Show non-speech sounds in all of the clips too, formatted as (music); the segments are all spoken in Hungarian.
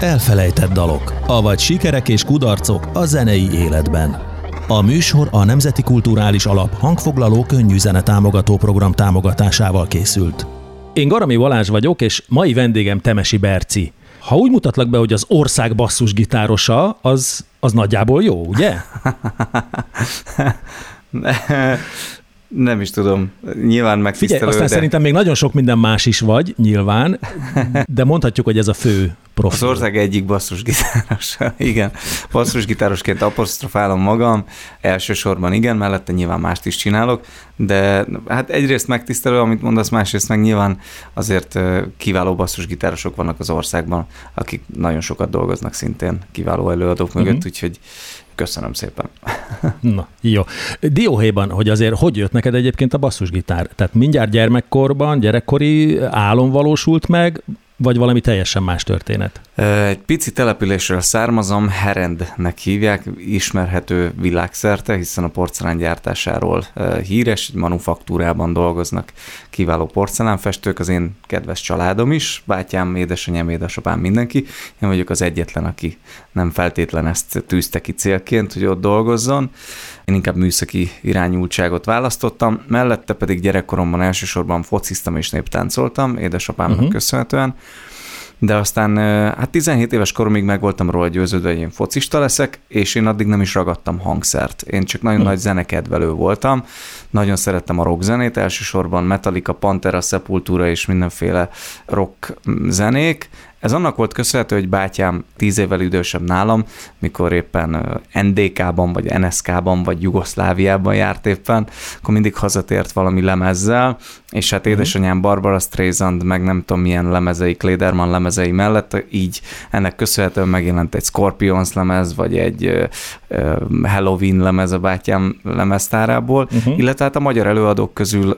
Elfelejtett dalok, avagy sikerek és kudarcok a zenei életben. A műsor a Nemzeti Kulturális Alap hangfoglaló könnyű zene támogató program támogatásával készült. Én Garami Valázs vagyok, és mai vendégem Temesi Berci. Ha úgy mutatlak be, hogy az ország basszusgitárosa, az, az nagyjából jó, ugye? (laughs) Nem is tudom. Nyilván megtisztelő, Figyelj, aztán de... szerintem még nagyon sok minden más is vagy, nyilván, de mondhatjuk, hogy ez a fő profil. Az ország egyik basszusgitáros. (laughs) igen, basszusgitárosként apostrofálom magam, elsősorban igen, mellette nyilván mást is csinálok, de hát egyrészt megtisztelő, amit mondasz, másrészt meg nyilván azért kiváló basszusgitárosok vannak az országban, akik nagyon sokat dolgoznak szintén kiváló előadók mögött, uh-huh. úgyhogy Köszönöm szépen. (laughs) Na, jó. Dióhéjban, hogy azért hogy jött neked egyébként a basszusgitár? Tehát mindjárt gyermekkorban, gyerekkori álom valósult meg, vagy valami teljesen más történet? Egy pici településről származom, Herendnek hívják, ismerhető világszerte, hiszen a porcelán gyártásáról híres, egy manufaktúrában dolgoznak kiváló porcelánfestők, az én kedves családom is, bátyám, édesanyám, édesapám, mindenki. Én vagyok az egyetlen, aki nem feltétlen ezt tűzte ki célként, hogy ott dolgozzon. Én inkább műszaki irányultságot választottam, mellette pedig gyerekkoromban elsősorban fociztam és néptáncoltam, édesapámnak uh-huh. köszönhetően de aztán hát 17 éves koromig meg voltam róla győződve, hogy én focista leszek, és én addig nem is ragadtam hangszert. Én csak nagyon hm. nagy zenekedvelő voltam, nagyon szerettem a rock zenét, elsősorban Metallica, Pantera, Sepultura és mindenféle rock zenék, ez annak volt köszönhető, hogy bátyám tíz évvel idősebb nálam, mikor éppen NDK-ban, vagy NSK-ban, vagy Jugoszláviában járt éppen, akkor mindig hazatért valami lemezzel, és hát mhm. édesanyám Barbara Streisand, meg nem tudom milyen lemezei, Klederman lemezei mellett, így ennek köszönhetően megjelent egy Scorpions lemez, vagy egy Halloween lemez a bátyám lemeztárából, uh-huh. illetve hát a magyar előadók közül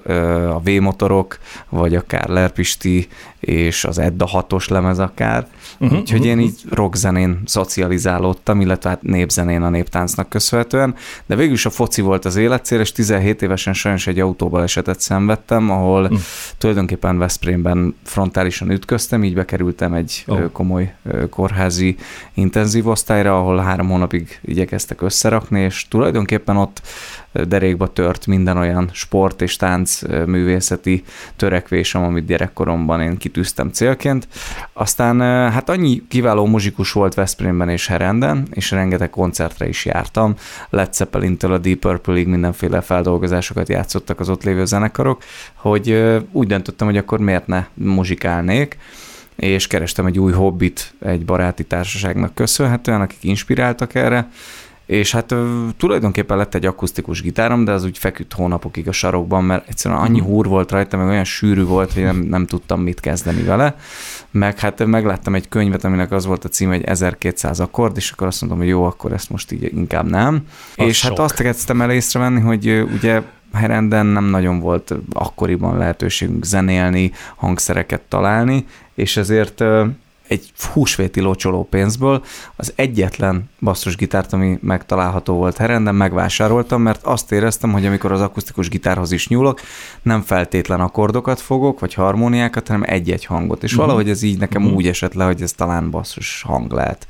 a V-motorok, vagy akár Lerpisti és az Edda hatos lemez akár. Uh-huh, Úgyhogy uh-huh. én így rockzenén szocializálódtam, illetve hát népzenén a néptáncnak köszönhetően, de végül is a foci volt az életcél, és 17 évesen sajnos egy autóbal esetet szenvedtem, ahol uh-huh. tulajdonképpen Veszprémben frontálisan ütköztem, így bekerültem egy oh. komoly kórházi intenzív osztályra, ahol három hónapig igyekeztek összerakni, és tulajdonképpen ott derékba tört minden olyan sport és tánc művészeti törekvésem, amit gyerekkoromban én kitűztem célként. Aztán hát annyi kiváló muzsikus volt Veszprémben és Herenden, és rengeteg koncertre is jártam. Led Zeppelin-től a Deep Purple-ig mindenféle feldolgozásokat játszottak az ott lévő zenekarok, hogy úgy döntöttem, hogy akkor miért ne muzsikálnék és kerestem egy új hobbit egy baráti társaságnak köszönhetően, akik inspiráltak erre, és hát tulajdonképpen lett egy akusztikus gitárom, de az úgy feküdt hónapokig a sarokban, mert egyszerűen annyi húr volt rajta, meg olyan sűrű volt, hogy nem, nem tudtam mit kezdeni vele. Meg hát megláttam egy könyvet, aminek az volt a címe, hogy 1200 akkord, és akkor azt mondom, hogy jó, akkor ezt most így inkább nem. Az és hát sok. hát azt kezdtem el észrevenni, hogy ugye Herenden nem nagyon volt akkoriban lehetőségünk zenélni, hangszereket találni, és ezért egy húsvéti locsoló pénzből az egyetlen basszusgitárt, ami megtalálható volt herenden, megvásároltam, mert azt éreztem, hogy amikor az akusztikus gitárhoz is nyúlok, nem feltétlen akkordokat fogok, vagy harmóniákat, hanem egy-egy hangot. És uh-huh. valahogy ez így nekem uh-huh. úgy esett le, hogy ez talán basszus hang lehet.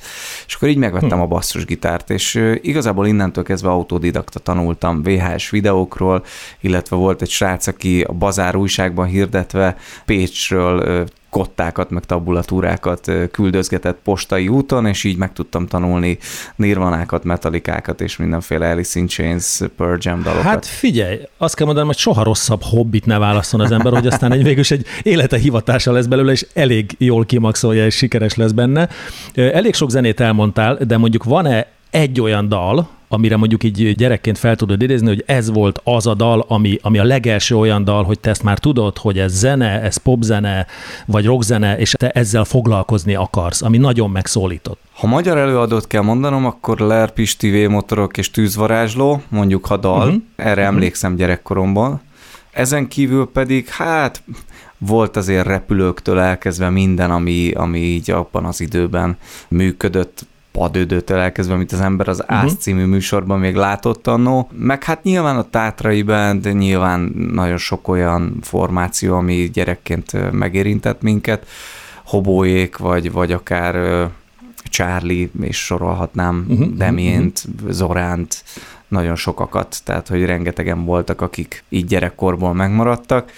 És akkor így megvettem uh-huh. a basszusgitárt, és igazából innentől kezdve autodidakta tanultam VHS videókról, illetve volt egy srác, aki a Bazár újságban hirdetve Pécsről kottákat, meg tabulatúrákat küldözgetett postai úton, és így meg tudtam tanulni nirvanákat, metalikákat és mindenféle Alice in Chains, Pearl Jam dalokat. Hát figyelj, azt kell mondanom, hogy soha rosszabb hobbit ne válaszol az ember, hogy aztán egy végül egy élete hivatása lesz belőle, és elég jól kimaxolja, és sikeres lesz benne. Elég sok zenét elmondtál, de mondjuk van-e egy olyan dal, amire mondjuk így gyerekként fel tudod idézni, hogy ez volt az a dal, ami, ami a legelső olyan dal, hogy te ezt már tudod, hogy ez zene, ez popzene, vagy rockzene, és te ezzel foglalkozni akarsz, ami nagyon megszólított. Ha magyar előadót kell mondanom, akkor Ler Pisti, motorok és tűzvarázsló, mondjuk ha dal, uh-huh. erre uh-huh. emlékszem gyerekkoromban. Ezen kívül pedig, hát volt azért repülőktől elkezdve minden, ami, ami így abban az időben működött, padődőtől elkezdve, amit az ember az uh-huh. című műsorban még látott annó. Meg hát nyilván a Tátrai Band, nyilván nagyon sok olyan formáció, ami gyerekként megérintett minket, hobóék, vagy, vagy akár Charlie, és sorolhatnám uh-huh, Demient, uh-huh. Zoránt, nagyon sokakat, tehát hogy rengetegen voltak, akik így gyerekkorból megmaradtak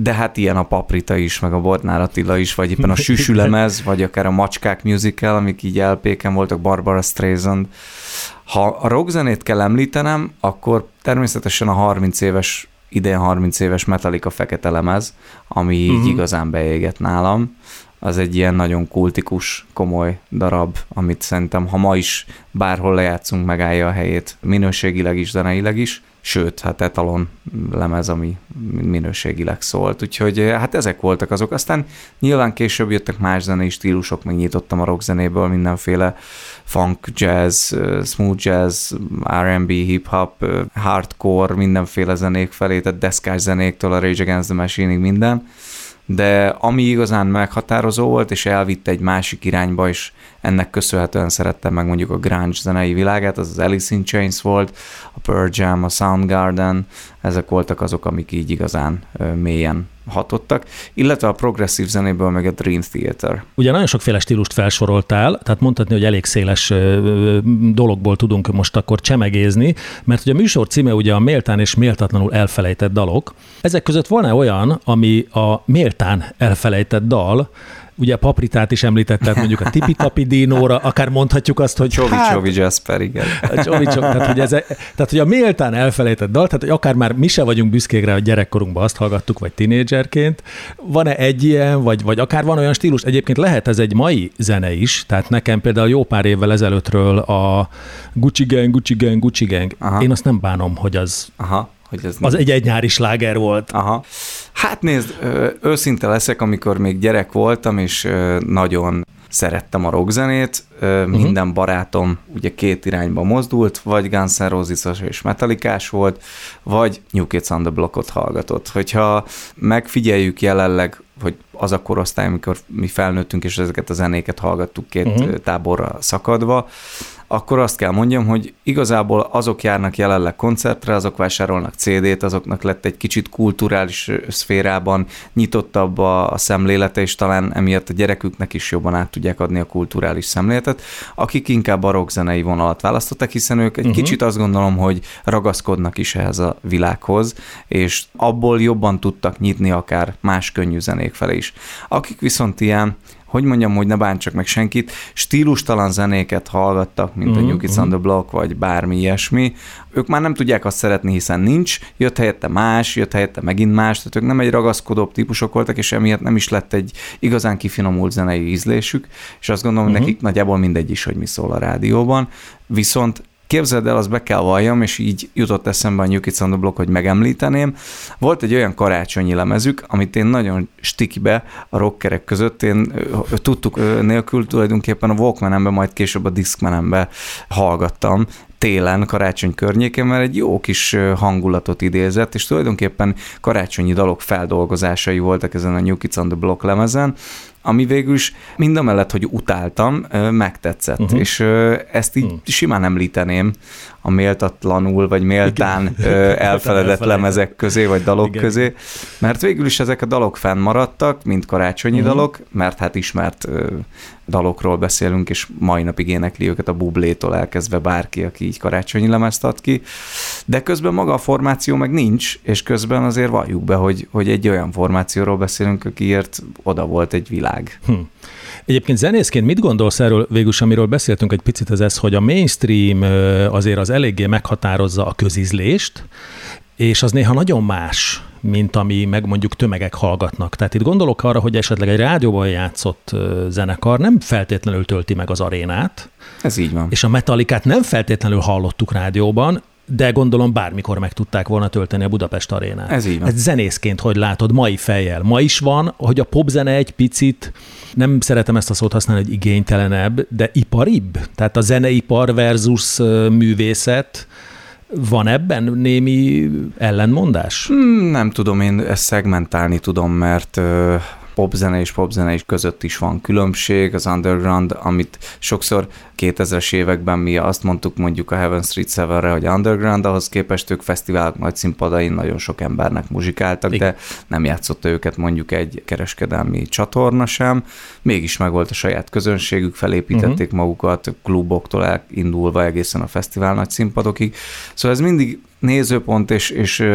de hát ilyen a Paprita is, meg a Bodnár Attila is, vagy éppen a (laughs) Süsülemez, vagy akár a Macskák musical, amik így LP-ken voltak, Barbara Streisand. Ha a rockzenét kell említenem, akkor természetesen a 30 éves, idén 30 éves Metallica fekete lemez, ami így uh-huh. igazán beégett nálam. Az egy ilyen nagyon kultikus, komoly darab, amit szerintem, ha ma is bárhol lejátszunk, megállja a helyét, minőségileg is, zeneileg is sőt, hát etalon lemez, ami minőségileg szólt. Úgyhogy eh, hát ezek voltak azok. Aztán nyilván később jöttek más zenei stílusok, megnyitottam a rockzenéből mindenféle funk, jazz, eh, smooth jazz, R&B, hip-hop, eh, hardcore, mindenféle zenék felé, tehát deszkás zenéktől a Rage Against the Machine-ig minden de ami igazán meghatározó volt, és elvitte egy másik irányba, és ennek köszönhetően szerettem meg mondjuk a grunge zenei világát, az az Alice in Chains volt, a Pearl Jam, a Soundgarden, ezek voltak azok, amik így igazán mélyen hatottak, illetve a progresszív zenéből meg a Dream Theater. Ugye nagyon sokféle stílust felsoroltál, tehát mondhatni, hogy elég széles dologból tudunk most akkor csemegézni, mert ugye a műsor címe ugye a méltán és méltatlanul elfelejtett dalok. Ezek között van-e olyan, ami a méltán elfelejtett dal, ugye papritát is említetted, mondjuk a tipi-tapi dinóra, akár mondhatjuk azt, hogy Csovi hát, Csovi Jasper, igen. Csovi Csovi, tehát, hogy ez, tehát, hogy a méltán elfelejtett dal, tehát hogy akár már mi se vagyunk büszkék rá, hogy gyerekkorunkban azt hallgattuk, vagy tinédzserként. Van-e egy ilyen, vagy, vagy akár van olyan stílus? Egyébként lehet ez egy mai zene is, tehát nekem például jó pár évvel ezelőttről a Gucci Gang, Gucci Gang, Gucci Gang, Aha. én azt nem bánom, hogy az Aha hogy ez az egy egynyári sláger volt. Aha. Hát nézd, őszinte leszek, amikor még gyerek voltam, és nagyon szerettem a rockzenét, uh-huh. minden barátom ugye két irányba mozdult, vagy Guns N' Roses és metalikás volt, vagy New Kids on the Blockot hallgatott. Hogyha megfigyeljük jelenleg, hogy az a korosztály, amikor mi felnőttünk, és ezeket a zenéket hallgattuk két uh-huh. táborra szakadva, akkor azt kell mondjam, hogy igazából azok járnak jelenleg koncertre, azok vásárolnak CD-t, azoknak lett egy kicsit kulturális szférában nyitottabb a, a szemlélete, és talán emiatt a gyereküknek is jobban át tudják adni a kulturális szemléletet, akik inkább a rockzenei vonalat választottak, hiszen ők egy uh-huh. kicsit azt gondolom, hogy ragaszkodnak is ehhez a világhoz, és abból jobban tudtak nyitni akár más könnyű zenék felé is. Akik viszont ilyen hogy mondjam, hogy ne bántsak meg senkit, stílustalan zenéket hallgattak, mint mm-hmm. a New Kids on the Block, vagy bármi ilyesmi, ők már nem tudják azt szeretni, hiszen nincs, jött helyette más, jött helyette megint más, tehát ők nem egy ragaszkodóbb típusok voltak, és emiatt nem is lett egy igazán kifinomult zenei ízlésük, és azt gondolom, uh-huh. nekik nagyjából mindegy is, hogy mi szól a rádióban, viszont Képzeld el, azt be kell valljam, és így jutott eszembe a New Kids on the Block, hogy megemlíteném. Volt egy olyan karácsonyi lemezük, amit én nagyon stikibe a rockerek között, én tudtuk nélkül tulajdonképpen a Walkmanembe, majd később a Discmanembe hallgattam, télen, karácsony környékén, mert egy jó kis hangulatot idézett, és tulajdonképpen karácsonyi dalok feldolgozásai voltak ezen a New Kids on the Block lemezen, ami végül is mind a mellett, hogy utáltam, megtetszett, uh-huh. és ezt így uh-huh. simán említeném a méltatlanul, vagy méltán (laughs) elfeledett lemezek közé, vagy dalok Igen. közé, mert végül is ezek a dalok fennmaradtak, mint karácsonyi uh-huh. dalok, mert hát ismert dalokról beszélünk, és mai napig énekli őket a bublétól elkezdve bárki, aki így karácsonyi lemezt ad ki, de közben maga a formáció meg nincs, és közben azért valljuk be, hogy, hogy egy olyan formációról beszélünk, akiért oda volt egy világ. Hm. Egyébként zenészként mit gondolsz erről végül, amiről beszéltünk egy picit, az ez, hogy a mainstream azért az eléggé meghatározza a közizlést, és az néha nagyon más, mint ami meg mondjuk tömegek hallgatnak. Tehát itt gondolok arra, hogy esetleg egy rádióban játszott zenekar nem feltétlenül tölti meg az arénát. Ez így van. És a metalikát nem feltétlenül hallottuk rádióban, de gondolom bármikor meg tudták volna tölteni a Budapest arénát. Ez így van. Ez zenészként, hogy látod, mai fejjel. Ma is van, hogy a popzene egy picit, nem szeretem ezt a szót használni, hogy igénytelenebb, de iparibb. Tehát a zeneipar versus művészet, van ebben némi ellenmondás? Hmm, nem tudom, én ezt szegmentálni tudom, mert popzene és popzene is között is van különbség, az underground, amit sokszor 2000-es években mi azt mondtuk mondjuk a Heaven Street Seven-re, hogy underground, ahhoz képest ők fesztiválok nagy színpadain nagyon sok embernek muzsikáltak, Igen. de nem játszotta őket mondjuk egy kereskedelmi csatorna sem, mégis megvolt a saját közönségük, felépítették uh-huh. magukat kluboktól elindulva egészen a fesztivál nagy színpadokig. Szóval ez mindig nézőpont és, és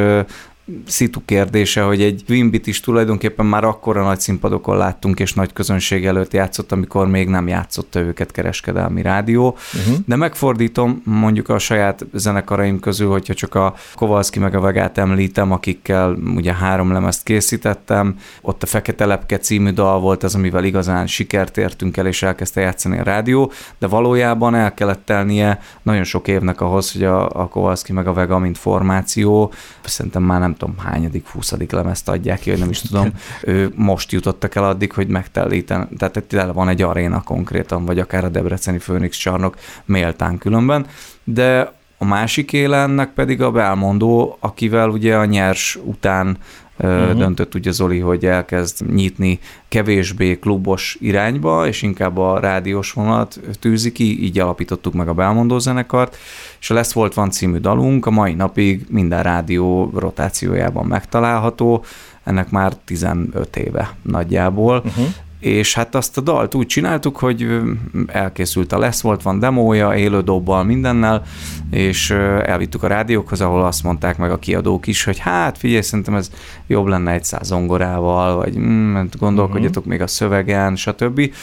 szitu kérdése, hogy egy Wimbit is tulajdonképpen már akkora nagy színpadokon láttunk, és nagy közönség előtt játszott, amikor még nem játszotta őket kereskedelmi rádió. Uh-huh. De megfordítom mondjuk a saját zenekaraim közül, hogyha csak a Kovalszki meg a Vegát említem, akikkel ugye három lemezt készítettem, ott a Fekete Lepke című dal volt az, amivel igazán sikert értünk el, és elkezdte játszani a rádió, de valójában el kellett telnie nagyon sok évnek ahhoz, hogy a, a Kovalszki meg a Vega, mint formáció, szerintem már nem nem tudom hányadik, huszadik lemezt adják ki, vagy nem is tudom, ő most jutottak el addig, hogy megtelíten, tehát itt van egy aréna konkrétan, vagy akár a Debreceni Főnix csarnok méltán különben, de a másik élennek pedig a Belmondó, akivel ugye a nyers után uh-huh. döntött ugye Zoli, hogy elkezd nyitni kevésbé klubos irányba, és inkább a rádiós vonalat tűzi ki, így alapítottuk meg a Belmondó zenekart, és a Lesz Volt Van című dalunk a mai napig minden rádió rotációjában megtalálható, ennek már 15 éve nagyjából, uh-huh és hát azt a dalt úgy csináltuk, hogy elkészült a lesz, volt van demója, élő dobbal, mindennel, és elvittük a rádiókhoz, ahol azt mondták meg a kiadók is, hogy hát figyelj, szerintem ez jobb lenne egy száz zongorával, vagy mm, gondolkodjatok uh-huh. még a szövegen, stb.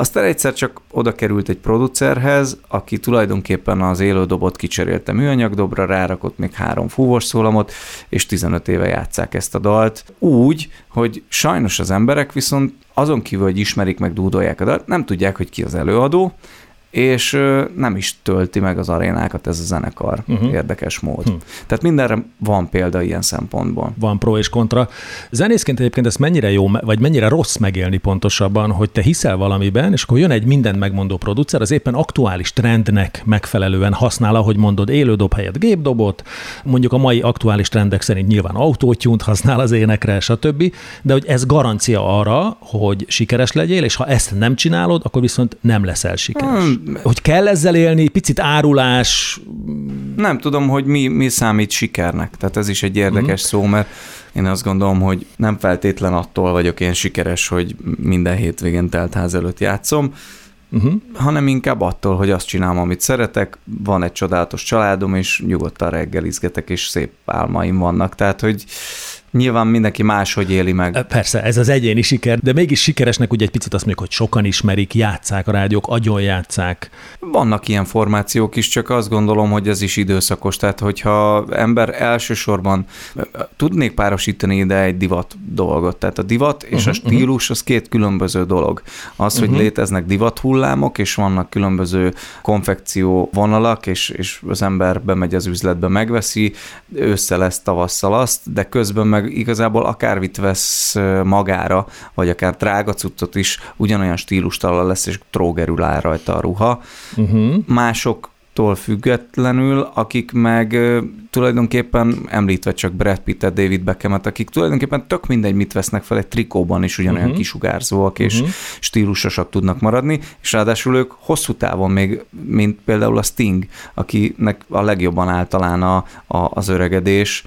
Aztán egyszer csak oda került egy producerhez, aki tulajdonképpen az élődobot kicserélte műanyagdobra, rárakott még három fúvos szólamot, és 15 éve játszák ezt a dalt. Úgy, hogy sajnos az emberek viszont azon kívül, hogy ismerik meg, dúdolják a dalt, nem tudják, hogy ki az előadó, és nem is tölti meg az arénákat ez a zenekar uh-huh. érdekes mód. Uh-huh. Tehát mindenre van példa ilyen szempontból. Van pro és kontra. Zenészként egyébként ez mennyire jó, vagy mennyire rossz megélni pontosabban, hogy te hiszel valamiben, és akkor jön egy mindent megmondó producer, az éppen aktuális trendnek megfelelően használ, ahogy mondod, élődob helyett gépdobot, mondjuk a mai aktuális trendek szerint nyilván autótyúnt használ az énekre, stb., de hogy ez garancia arra, hogy sikeres legyél, és ha ezt nem csinálod, akkor viszont nem leszel sikeres. Hmm, hogy kell ezzel élni, picit árulás? Nem tudom, hogy mi, mi számít sikernek. Tehát ez is egy érdekes uh-huh. szó, mert én azt gondolom, hogy nem feltétlen attól vagyok én sikeres, hogy minden hétvégén telt ház előtt játszom, uh-huh. hanem inkább attól, hogy azt csinálom, amit szeretek, van egy csodálatos családom, és nyugodtan reggelizgetek, és szép álmaim vannak. Tehát, hogy Nyilván mindenki máshogy éli meg. Persze, ez az egyéni siker, de mégis sikeresnek ugye egy picit azt mondjuk, hogy sokan ismerik, játszák a rádiók, agyon játszák. Vannak ilyen formációk is, csak azt gondolom, hogy ez is időszakos. Tehát, hogyha ember elsősorban tudnék párosítani ide egy divat dolgot. Tehát a divat és uh-huh, a mhm, stílus az két különböző dolog. Az, hogy uh-huh. léteznek divat hullámok, és vannak különböző konfekció vonalak, és, és az ember bemegy az üzletbe, megveszi, ősszel lesz, tavasszal azt, de közben meg meg igazából akármit vesz magára, vagy akár drága cuccot is, ugyanolyan stílustala lesz, és trógerül áll rajta a ruha. Uh-huh. Mások tól függetlenül, akik meg tulajdonképpen említve csak Brad Pittet, David Beckhamet, akik tulajdonképpen tök mindegy, mit vesznek fel, egy trikóban is ugyanolyan uh-huh. kisugárzóak és uh-huh. stílusosak tudnak maradni, és ráadásul ők hosszú távon még, mint például a Sting, akinek a legjobban általán a, a, az öregedés,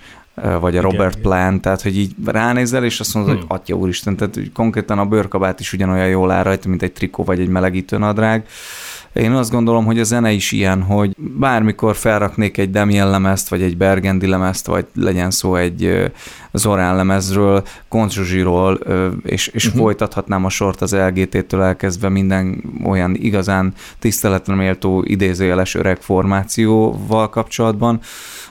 vagy a Robert igen. Plant, tehát hogy így ránézel, és azt mondod, hmm. hogy atya úristen, tehát hogy konkrétan a bőrkabát is ugyanolyan jól áll rajta, mint egy trikó vagy egy melegítő nadrág. Én azt gondolom, hogy a zene is ilyen, hogy bármikor felraknék egy Damien lemezt, vagy egy Bergendi lemezt, vagy legyen szó egy Zorán lemezről, Koncsuzsiról, és, és uh-huh. folytathatnám a sort az LGT-től elkezdve minden olyan igazán tiszteletre méltó idézőjeles öreg formációval kapcsolatban,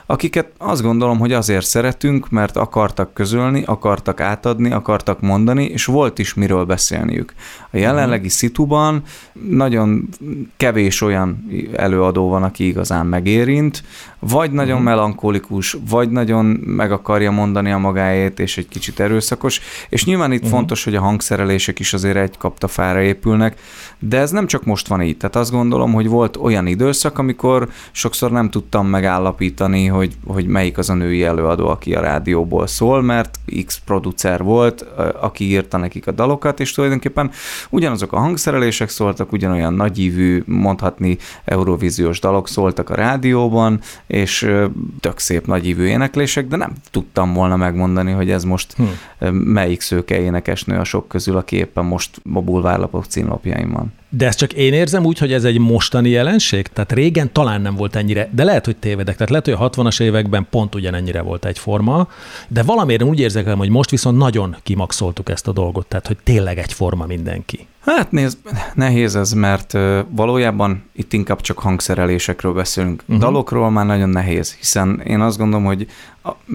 akiket azt gondolom, hogy azért szeretünk, mert akartak közölni, akartak átadni, akartak mondani, és volt is miről beszélniük. A jelenlegi szituban nagyon kevés olyan előadó van, aki igazán megérint, vagy nagyon uh-huh. melankolikus, vagy nagyon meg akarja mondani a magáét, és egy kicsit erőszakos, és nyilván itt uh-huh. fontos, hogy a hangszerelések is azért egy kaptafára épülnek, de ez nem csak most van így, tehát azt gondolom, hogy volt olyan időszak, amikor sokszor nem tudtam megállapítani, hogy, hogy melyik az a női előadó, aki a rádióból szól, mert X producer volt, aki írta nekik a dalokat, és tulajdonképpen ugyanazok a hangszerelések szóltak, ugyanolyan nagyívű, mondhatni Eurovíziós dalok szóltak a rádióban, és tök szép nagyívű éneklések, de nem tudtam volna megmondani, hogy ez most hmm. melyik szőke énekesnő a sok közül, aki éppen most a bulvárlapok címlapjain van. De ezt csak én érzem úgy, hogy ez egy mostani jelenség? Tehát régen talán nem volt ennyire, de lehet, hogy tévedek. Tehát lehet, hogy a 60-as években pont ugyanennyire volt egyforma, de valamiért úgy érzek, hogy most viszont nagyon kimaxoltuk ezt a dolgot, tehát hogy tényleg egyforma mindenki. Hát nézd, nehéz ez, mert valójában itt inkább csak hangszerelésekről beszélünk. Uh-huh. Dalokról már nagyon nehéz, hiszen én azt gondolom, hogy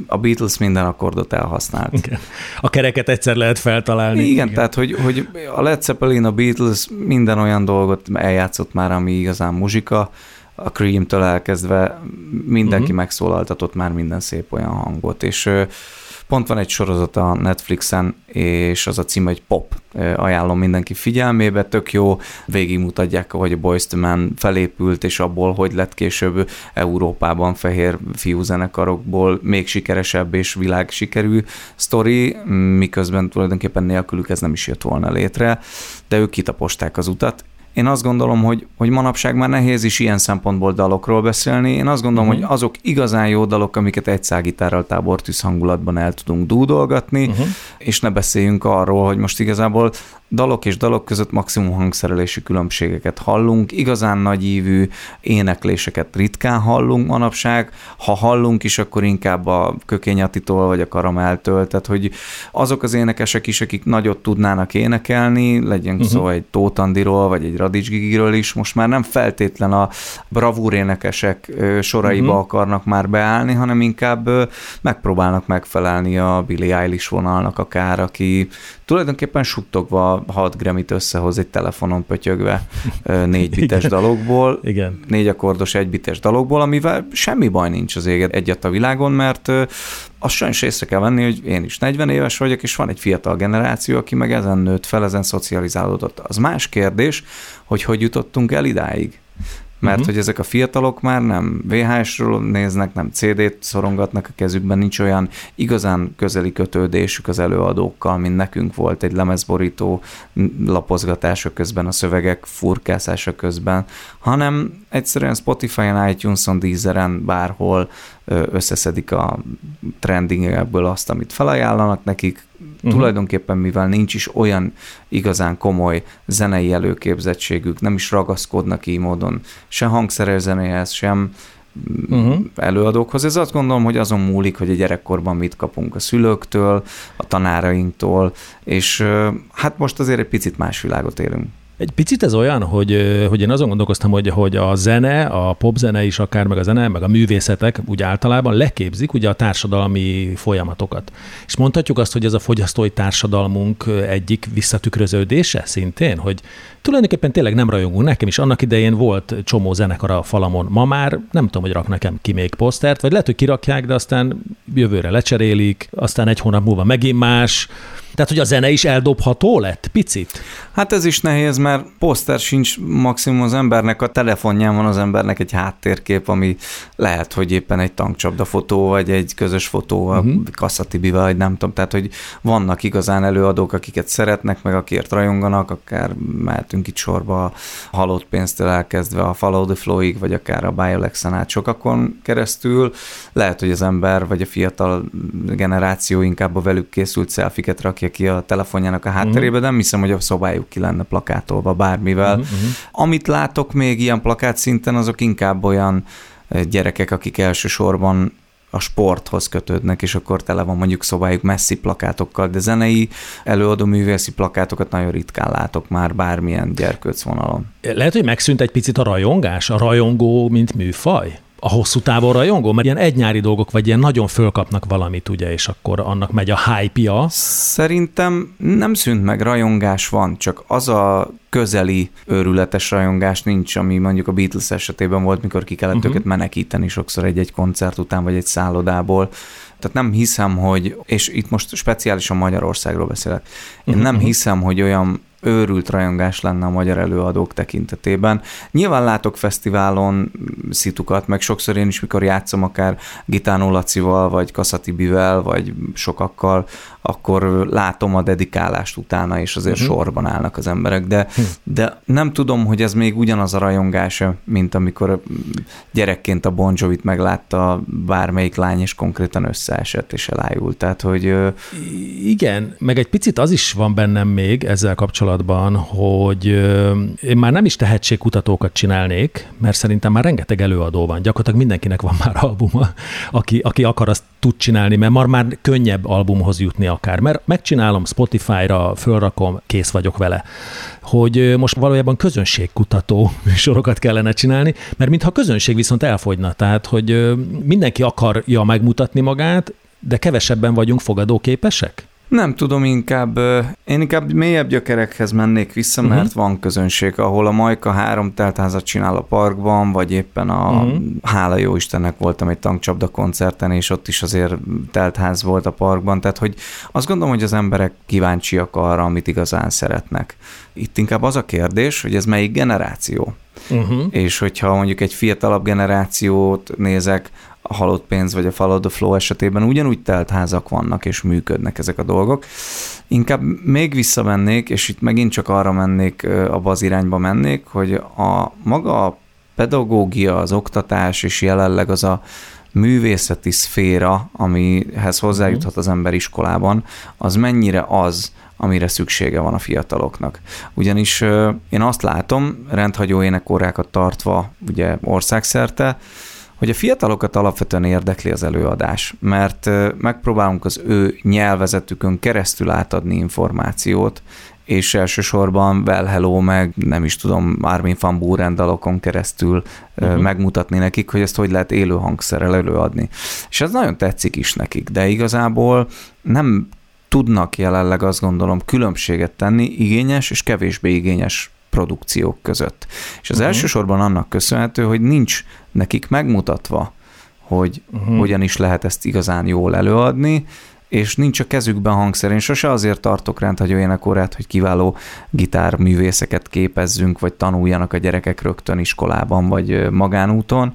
a Beatles minden akkordot elhasznált. Igen. A kereket egyszer lehet feltalálni. Igen, igen. tehát hogy, hogy a Led Zeppelin, a Beatles minden olyan dolgot eljátszott már, ami igazán muzsika, a Cream-től elkezdve mindenki uh-huh. megszólaltatott már minden szép olyan hangot, és Pont van egy sorozat a Netflixen, és az a cím, hogy Pop. Ajánlom mindenki figyelmébe, tök jó, végigmutatják, hogy a Boys Man felépült, és abból, hogy lett később Európában fehér fiúzenekarokból még sikeresebb és világ sikerű sztori, miközben tulajdonképpen nélkülük ez nem is jött volna létre, de ők kitaposták az utat, én azt gondolom, hogy, hogy manapság már nehéz is ilyen szempontból dalokról beszélni. Én azt gondolom, uh-huh. hogy azok igazán jó dalok, amiket egy szágitárral tábortűz hangulatban el tudunk dúdolgatni, uh-huh. és ne beszéljünk arról, hogy most igazából dalok és dalok között maximum hangszerelési különbségeket hallunk, igazán nagyívű énekléseket ritkán hallunk manapság, ha hallunk is, akkor inkább a kökényatitól vagy a karameltől, tehát hogy azok az énekesek is, akik nagyot tudnának énekelni, legyen uh-huh. szó egy Tótandiról vagy egy Radics Gigiről is, most már nem feltétlen a bravúr énekesek soraiba uh-huh. akarnak már beállni, hanem inkább megpróbálnak megfelelni a Billie Eilish vonalnak akár, aki tulajdonképpen suttogva 6 gramit összehoz egy telefonon pötyögve négy bites dalokból, Igen. négy akkordos egy bites dalokból, amivel semmi baj nincs az éget egyet a világon, mert azt sajnos észre kell venni, hogy én is 40 éves vagyok, és van egy fiatal generáció, aki meg ezen nőtt fel, ezen szocializálódott. Az más kérdés, hogy hogy jutottunk el idáig mert uh-huh. hogy ezek a fiatalok már nem VHS-ről néznek, nem CD-t szorongatnak a kezükben, nincs olyan igazán közeli kötődésük az előadókkal, mint nekünk volt egy lemezborító lapozgatása közben, a szövegek furkászása közben, hanem egyszerűen Spotify-on, iTunes-on, Deezeren, bárhol összeszedik a trendingebből azt, amit felajánlanak nekik, Uh-huh. Tulajdonképpen, mivel nincs is olyan igazán komoly zenei előképzettségük, nem is ragaszkodnak így módon se hangszeres zenéhez, sem uh-huh. előadókhoz. Ez azt gondolom, hogy azon múlik, hogy a gyerekkorban mit kapunk a szülőktől, a tanárainktól, és hát most azért egy picit más világot élünk. Egy picit ez olyan, hogy, hogy én azon gondolkoztam, hogy, hogy a zene, a popzene is akár, meg a zene, meg a művészetek úgy általában leképzik ugye a társadalmi folyamatokat. És mondhatjuk azt, hogy ez a fogyasztói társadalmunk egyik visszatükröződése szintén, hogy tulajdonképpen tényleg nem rajongunk. Nekem is annak idején volt csomó zenekar a falamon. Ma már nem tudom, hogy rak nekem ki még posztert, vagy lehet, hogy kirakják, de aztán jövőre lecserélik, aztán egy hónap múlva megint más tehát, hogy a zene is eldobható lett picit? Hát ez is nehéz, mert poszter sincs maximum az embernek, a telefonján van az embernek egy háttérkép, ami lehet, hogy éppen egy tankcsapda fotó, vagy egy közös fotó a uh-huh. Kasszatibivel, vagy nem tudom. Tehát, hogy vannak igazán előadók, akiket szeretnek, meg akiért rajonganak, akár mehetünk itt sorba a halott pénztől elkezdve a Follow the Flow-ig, vagy akár a Biolexen át sokakon keresztül. Lehet, hogy az ember, vagy a fiatal generáció inkább a velük készült szelfiket rakja rakja ki a telefonjának a hátterébe, uh-huh. de nem hiszem, hogy a szobájuk ki lenne plakátolva bármivel. Uh-huh. Amit látok még ilyen plakát szinten, azok inkább olyan eh, gyerekek, akik elsősorban a sporthoz kötődnek, és akkor tele van mondjuk szobájuk messzi plakátokkal, de zenei előadó művészi plakátokat nagyon ritkán látok már bármilyen gyerkőc vonalon. Lehet, hogy megszűnt egy picit a rajongás, a rajongó, mint műfaj? A hosszú távon rajongó? Mert ilyen egynyári dolgok, vagy ilyen nagyon fölkapnak valamit, ugye, és akkor annak megy a hype-ja. Szerintem nem szűnt meg, rajongás van, csak az a közeli őrületes rajongás nincs, ami mondjuk a Beatles esetében volt, mikor ki kellett uh-huh. őket menekíteni sokszor egy-egy koncert után, vagy egy szállodából. Tehát nem hiszem, hogy, és itt most speciálisan Magyarországról beszélek, én uh-huh. nem mhm. hiszem, hogy olyan őrült rajongás lenne a magyar előadók tekintetében. Nyilván látok fesztiválon szitukat, meg sokszor én is, mikor játszom akár Gitánó Lacival, vagy Kaszatibivel, vagy sokakkal, akkor látom a dedikálást utána, és azért uh-huh. sorban állnak az emberek, de, uh-huh. de nem tudom, hogy ez még ugyanaz a rajongása, mint amikor gyerekként a Bon Jovi-t meglátta bármelyik lány, és konkrétan összeesett és elájult. Tehát, hogy... Igen, meg egy picit az is van bennem még ezzel kapcsolatban, hogy én már nem is tehetségkutatókat csinálnék, mert szerintem már rengeteg előadó van. Gyakorlatilag mindenkinek van (laughs) már albuma, aki, aki akar, azt tud csinálni, mert már, már könnyebb albumhoz jutni akár, mert megcsinálom Spotify-ra, fölrakom, kész vagyok vele. Hogy most valójában közönségkutató (laughs) sorokat kellene csinálni, mert mintha a közönség viszont elfogyna, tehát hogy mindenki akarja megmutatni magát, de kevesebben vagyunk fogadóképesek? Nem tudom, inkább, én inkább mélyebb gyökerekhez mennék vissza, uh-huh. mert van közönség, ahol a Majka három teltházat csinál a parkban, vagy éppen a uh-huh. hála jó Istennek voltam egy tankcsapda koncerten, és ott is azért teltház volt a parkban, tehát hogy azt gondolom, hogy az emberek kíváncsiak arra, amit igazán szeretnek. Itt inkább az a kérdés, hogy ez melyik generáció. Uh-huh. És hogyha mondjuk egy fiatalabb generációt nézek, a halott pénz vagy a Follow the Flow esetében ugyanúgy telt házak vannak és működnek ezek a dolgok. Inkább még visszamennék, és itt megint csak arra mennék, abba az irányba mennék, hogy a maga a pedagógia, az oktatás és jelenleg az a művészeti szféra, amihez hozzájuthat az ember iskolában, az mennyire az, amire szüksége van a fiataloknak. Ugyanis én azt látom, rendhagyó énekórákat tartva ugye országszerte, hogy a fiatalokat alapvetően érdekli az előadás, mert megpróbálunk az ő nyelvezetükön keresztül átadni információt, és elsősorban Well Hello, meg nem is tudom, Armin van Buren dalokon keresztül uh-huh. megmutatni nekik, hogy ezt hogy lehet élő hangszerrel előadni. És ez nagyon tetszik is nekik, de igazából nem tudnak jelenleg azt gondolom különbséget tenni igényes és kevésbé igényes produkciók között. És az uh-huh. elsősorban annak köszönhető, hogy nincs nekik megmutatva, hogy uh-huh. hogyan is lehet ezt igazán jól előadni, és nincs a kezükben hangszer. Én sose azért tartok rendhagyó énekorát, hogy kiváló gitárművészeket képezzünk, vagy tanuljanak a gyerekek rögtön iskolában, vagy magánúton,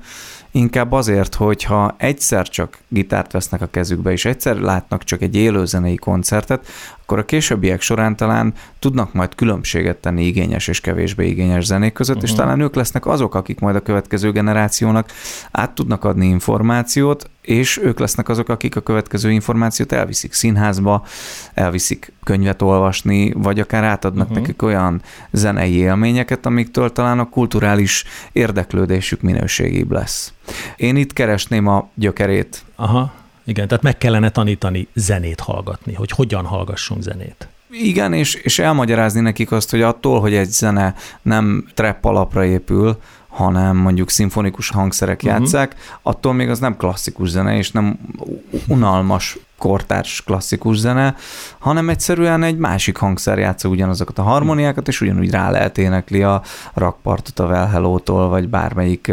inkább azért, hogyha egyszer csak gitárt vesznek a kezükbe, és egyszer látnak csak egy élőzenei koncertet, akkor a későbbiek során talán tudnak majd különbséget tenni igényes és kevésbé igényes zenék között, uh-huh. és talán ők lesznek azok, akik majd a következő generációnak át tudnak adni információt, és ők lesznek azok, akik a következő információt elviszik színházba, elviszik könyvet olvasni, vagy akár átadnak uh-huh. nekik olyan zenei élményeket, amiktől talán a kulturális érdeklődésük minőségébb lesz. Én itt keresném a gyökerét. Aha, igen, tehát meg kellene tanítani zenét hallgatni, hogy hogyan hallgassunk zenét. Igen, és, és elmagyarázni nekik azt, hogy attól, hogy egy zene nem trap alapra épül, hanem mondjuk szimfonikus hangszerek uh-huh. játszák, attól még az nem klasszikus zene, és nem unalmas kortárs klasszikus zene, hanem egyszerűen egy másik hangszer játsza ugyanazokat a harmóniákat, és ugyanúgy rá lehet énekli a rakpartot a Well Hello-tól, vagy bármelyik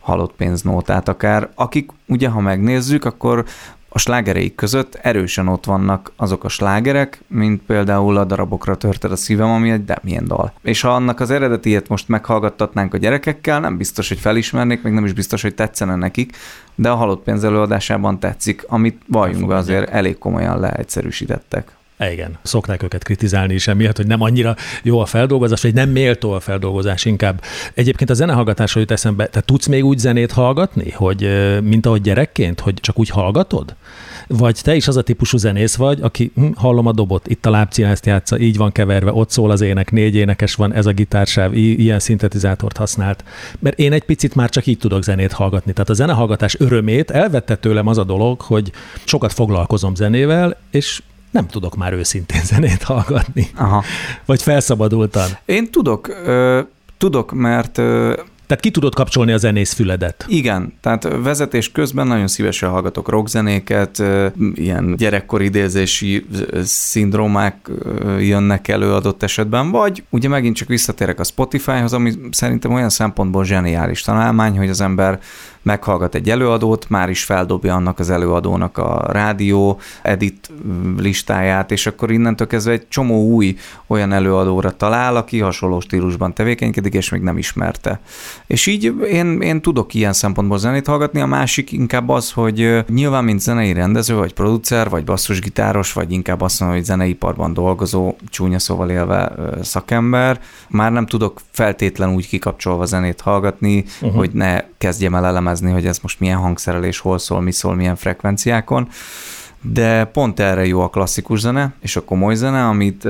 halott pénznótát akár. Akik ugye, ha megnézzük, akkor a slágereik között erősen ott vannak azok a slágerek, mint például a darabokra törted a szívem, ami egy Damien dal. És ha annak az eredetiét most meghallgattatnánk a gyerekekkel, nem biztos, hogy felismernék, még nem is biztos, hogy tetszene nekik, de a halott pénz előadásában tetszik, amit valljunk be azért elég komolyan leegyszerűsítettek. Igen, szokták őket kritizálni is emiatt, hogy nem annyira jó a feldolgozás, vagy nem méltó a feldolgozás inkább. Egyébként a zenehallgatásra jut eszembe, te tudsz még úgy zenét hallgatni, hogy mint ahogy gyerekként, hogy csak úgy hallgatod? Vagy te is az a típusú zenész vagy, aki hm, hallom a dobot, itt a lábcia ezt játsza, így van keverve, ott szól az ének, négy énekes van, ez a gitársáv, ilyen szintetizátort használt. Mert én egy picit már csak így tudok zenét hallgatni. Tehát a zenehallgatás örömét elvette tőlem az a dolog, hogy sokat foglalkozom zenével, és nem tudok már őszintén zenét hallgatni. Aha. Vagy felszabadultan. Én tudok, ö, tudok, mert ö, Tehát ki tudod kapcsolni a zenész füledet? Igen, tehát vezetés közben nagyon szívesen hallgatok rockzenéket, ilyen gyerekkor idézési szindrómák jönnek elő adott esetben, vagy ugye megint csak visszatérek a Spotify-hoz, ami szerintem olyan szempontból zseniális találmány, hogy az ember meghallgat egy előadót, már is feldobja annak az előadónak a rádió edit listáját, és akkor innentől kezdve egy csomó új olyan előadóra talál, aki hasonló stílusban tevékenykedik, és még nem ismerte. És így én, én tudok ilyen szempontból zenét hallgatni, a másik inkább az, hogy nyilván mint zenei rendező, vagy producer, vagy basszusgitáros, vagy inkább azt mondom, hogy zeneiparban dolgozó, csúnya szóval élve szakember, már nem tudok feltétlen úgy kikapcsolva zenét hallgatni, uh-huh. hogy ne kezdjem el elemezni, hogy ez most milyen hangszerelés, hol szól, mi szól, milyen frekvenciákon, de pont erre jó a klasszikus zene és a komoly zene, amit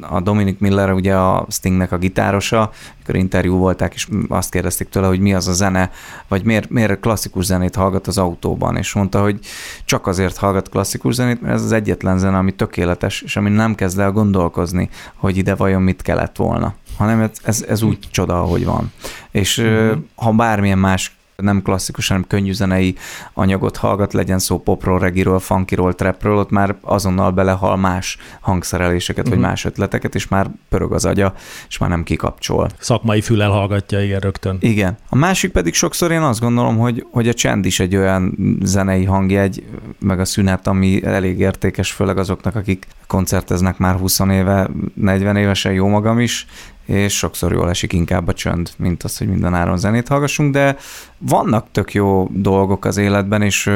a Dominic Miller, ugye a Stingnek a gitárosa, amikor interjú volták, és azt kérdezték tőle, hogy mi az a zene, vagy miért, miért klasszikus zenét hallgat az autóban, és mondta, hogy csak azért hallgat klasszikus zenét, mert ez az egyetlen zene, ami tökéletes, és ami nem kezd el gondolkozni, hogy ide vajon mit kellett volna hanem ez, ez, ez úgy csoda, ahogy van. És uh-huh. ha bármilyen más nem klasszikus, hanem könnyű zenei anyagot hallgat, legyen szó popról, regiről, funkiról, trapről, ott már azonnal belehal más hangszereléseket, uh-huh. vagy mhm. más ötleteket, és már pörög az agya, és már nem kikapcsol. Szakmai fülel hallgatja, igen, rögtön. Igen. A másik pedig sokszor én azt gondolom, hogy, hogy a csend is egy olyan zenei hangjegy, meg a szünet, ami elég értékes, főleg azoknak, akik koncerteznek már 20 éve, 40 évesen, jó magam is, és sokszor jól esik inkább a csönd, mint az, hogy minden áron zenét hallgassunk, de vannak tök jó dolgok az életben, és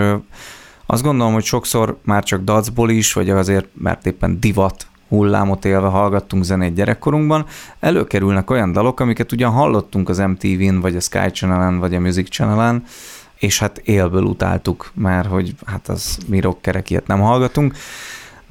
azt gondolom, hogy sokszor már csak dacból is, vagy azért, mert éppen divat hullámot élve hallgattunk zenét gyerekkorunkban, előkerülnek olyan dalok, amiket ugyan hallottunk az MTV-n, vagy a Sky Channel-en, vagy a Music Channel-en, és hát élből utáltuk, mert hogy hát az mi rockerek ilyet nem hallgatunk,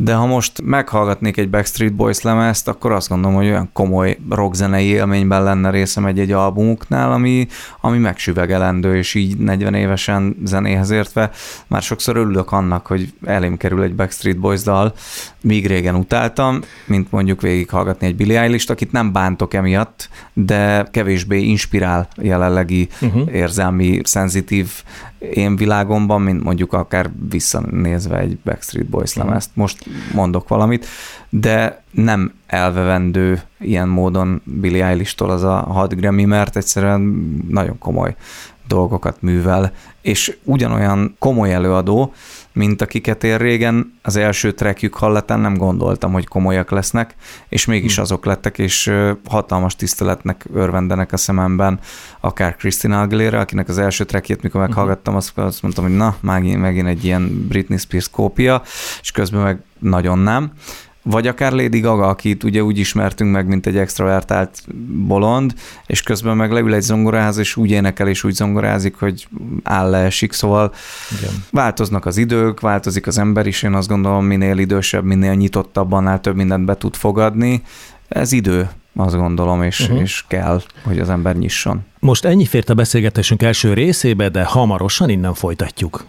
de ha most meghallgatnék egy Backstreet Boys lemezt, akkor azt gondolom, hogy olyan komoly rockzenei élményben lenne részem egy-egy albumuknál, ami, ami megsüvegelendő, és így 40 évesen zenéhez értve. Már sokszor örülök annak, hogy elém kerül egy Backstreet Boys dal, míg régen utáltam, mint mondjuk végighallgatni egy Billie Eilish-t, akit nem bántok emiatt, de kevésbé inspirál jelenlegi uh-huh. érzelmi, szenzitív én világomban, mint mondjuk akár visszanézve egy Backstreet Boys mhm. lemezt. Most mondok valamit, de nem elvevendő ilyen módon Billie Eilish-tól az a 6 Grammy, mert egyszerűen nagyon komoly dolgokat művel, és ugyanolyan komoly előadó, mint akiket én régen az első trackjük hallatán nem gondoltam, hogy komolyak lesznek, és mégis hmm. azok lettek, és hatalmas tiszteletnek örvendenek a szememben, akár Christina Aguilera, akinek az első trackjét, mikor meghallgattam, azt, azt mondtam, hogy na, megint, megint egy ilyen Britney Spears kópia, és közben meg nagyon nem vagy akár Lady Gaga, akit ugye úgy ismertünk meg, mint egy extravertált bolond, és közben meg leül egy zongorához, és úgy énekel, és úgy zongorázik, hogy áll leesik, szóval Igen. változnak az idők, változik az ember is, én azt gondolom, minél idősebb, minél nyitottabb, annál több mindent be tud fogadni. Ez idő, azt gondolom, és, uh-huh. és kell, hogy az ember nyisson. Most ennyi fért a beszélgetésünk első részébe, de hamarosan innen folytatjuk.